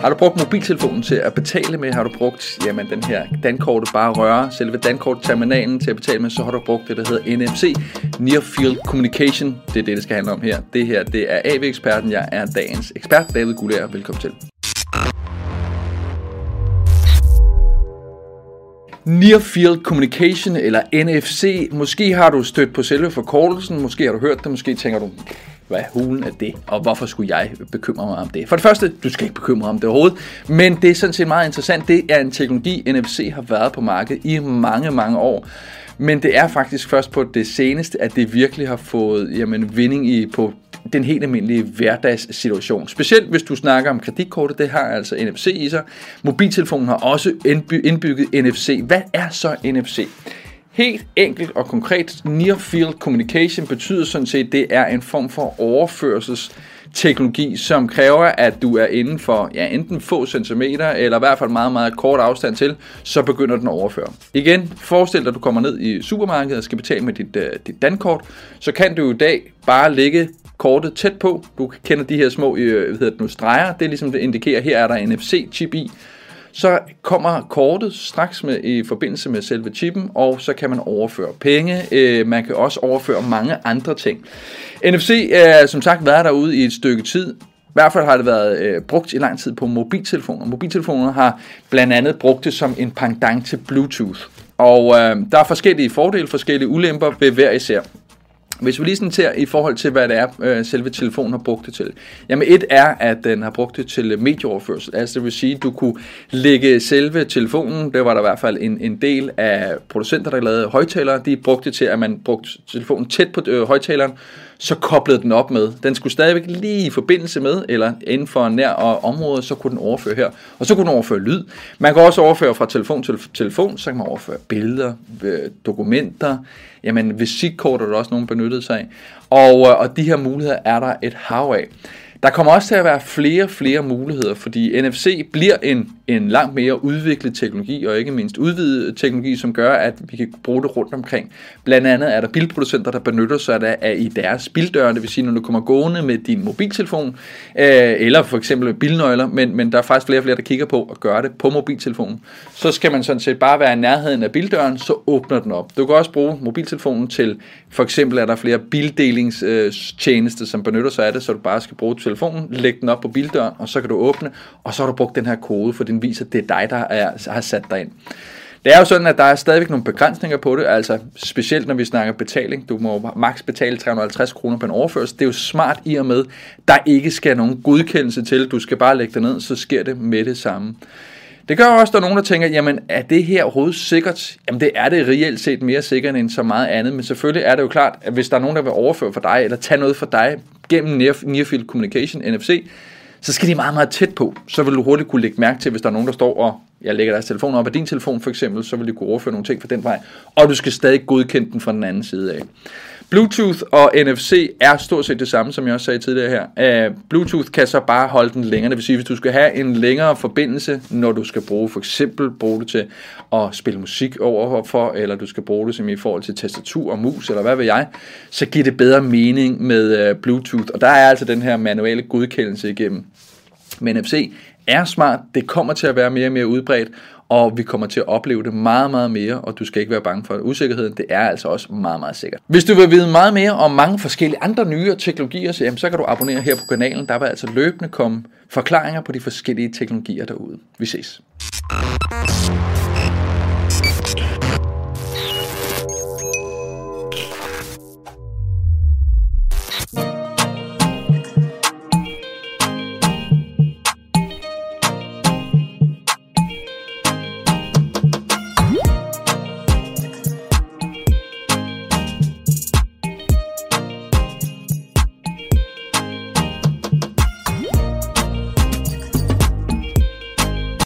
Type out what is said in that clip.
Har du brugt mobiltelefonen til at betale med? Har du brugt jamen, den her dankortet bare røre, selve dankortterminalen til at betale med, så har du brugt det, der hedder NFC, Near Field Communication. Det er det, det skal handle om her. Det her, det er AV-eksperten. Jeg er dagens ekspert, David Gullær. Velkommen til. Near Field Communication eller NFC. Måske har du stødt på selve forkortelsen, måske har du hørt det, måske tænker du, hvad hulen er det, og hvorfor skulle jeg bekymre mig om det? For det første, du skal ikke bekymre dig om det overhovedet, men det er sådan set meget interessant. Det er en teknologi, NFC har været på markedet i mange, mange år. Men det er faktisk først på det seneste, at det virkelig har fået jamen, vinding i, på den helt almindelige hverdagssituation. Specielt hvis du snakker om kreditkortet, det har altså NFC i sig. Mobiltelefonen har også indbygget NFC. Hvad er så NFC? Helt enkelt og konkret, Near Field Communication betyder sådan set, at det er en form for overførsels teknologi, som kræver, at du er inden for ja, enten få centimeter, eller i hvert fald meget, meget kort afstand til, så begynder den at overføre. Igen, forestil dig, at du kommer ned i supermarkedet og skal betale med dit, uh, dit dankort, så kan du i dag bare lægge kortet tæt på. Du kender de her små øh, hvad hedder det nu, streger. Det er ligesom det indikerer, her er der NFC-chip i. Så kommer kortet straks med, i forbindelse med selve chippen, og så kan man overføre penge. Øh, man kan også overføre mange andre ting. NFC er som sagt været derude i et stykke tid. I hvert fald har det været øh, brugt i lang tid på mobiltelefoner. Mobiltelefoner har blandt andet brugt det som en pendant til Bluetooth. Og øh, der er forskellige fordele, forskellige ulemper ved hver især. Hvis vi lige sådan ser i forhold til, hvad det er, øh, selve telefonen har brugt det til. Jamen et er, at den har brugt det til medieoverførsel. Altså det vil sige, at du kunne lægge selve telefonen, det var der i hvert fald en, en del af producenter, der lavede højtalere, de brugte det til, at man brugte telefonen tæt på øh, højtaleren, så koblede den op med. Den skulle stadigvæk lige i forbindelse med, eller inden for nær område, så kunne den overføre her. Og så kunne den overføre lyd. Man kan også overføre fra telefon til telefon, så kan man overføre billeder, øh, dokumenter, jamen visitkort er der også nogen benyttet sig af. Og, øh, og de her muligheder er der et hav af. Der kommer også til at være flere og flere muligheder, fordi NFC bliver en, en langt mere udviklet teknologi, og ikke mindst udvidet teknologi, som gør, at vi kan bruge det rundt omkring. Blandt andet er der bilproducenter, der benytter sig af, i deres bildøre, det vil sige, når du kommer gående med din mobiltelefon, øh, eller for eksempel bilnøgler, men, men der er faktisk flere og flere, der kigger på at gøre det på mobiltelefonen. Så skal man sådan set bare være i nærheden af bildøren, så åbner den op. Du kan også bruge mobiltelefonen til, for eksempel er der flere bildelingstjenester, som benytter sig af det, så du bare skal bruge telefonen, lægge den op på bildøren, og så kan du åbne, og så har du brugt den her kode, for den viser, at det er dig, der er, har sat dig ind. Det er jo sådan, at der er stadigvæk nogle begrænsninger på det, altså specielt når vi snakker betaling. Du må maks betale 350 kroner på en overførsel. Det er jo smart i og med, der ikke skal nogen godkendelse til. Du skal bare lægge det ned, så sker det med det samme. Det gør også, at der er nogen, der tænker, jamen er det her overhovedet sikkert? Jamen det er det reelt set mere sikkert end så meget andet, men selvfølgelig er det jo klart, at hvis der er nogen, der vil overføre for dig, eller tage noget for dig gennem Near, Near Field Communication, NFC, så skal de meget, meget tæt på. Så vil du hurtigt kunne lægge mærke til, hvis der er nogen, der står og jeg lægger deres telefon op af din telefon for eksempel, så vil de kunne overføre nogle ting fra den vej, og du skal stadig godkende den fra den anden side af. Bluetooth og NFC er stort set det samme, som jeg også sagde tidligere her. Uh, Bluetooth kan så bare holde den længere. Det vil sige, hvis du skal have en længere forbindelse, når du skal bruge for eksempel bruge det til at spille musik overfor, eller du skal bruge det som i forhold til tastatur og mus, eller hvad ved jeg, så giver det bedre mening med uh, Bluetooth. Og der er altså den her manuelle godkendelse igennem. Men NFC er smart, det kommer til at være mere og mere udbredt, og vi kommer til at opleve det meget, meget mere, og du skal ikke være bange for usikkerheden. Det er altså også meget, meget sikkert. Hvis du vil vide meget mere om mange forskellige andre nye teknologier, så, jamen, så kan du abonnere her på kanalen. Der vil altså løbende komme forklaringer på de forskellige teknologier derude. Vi ses.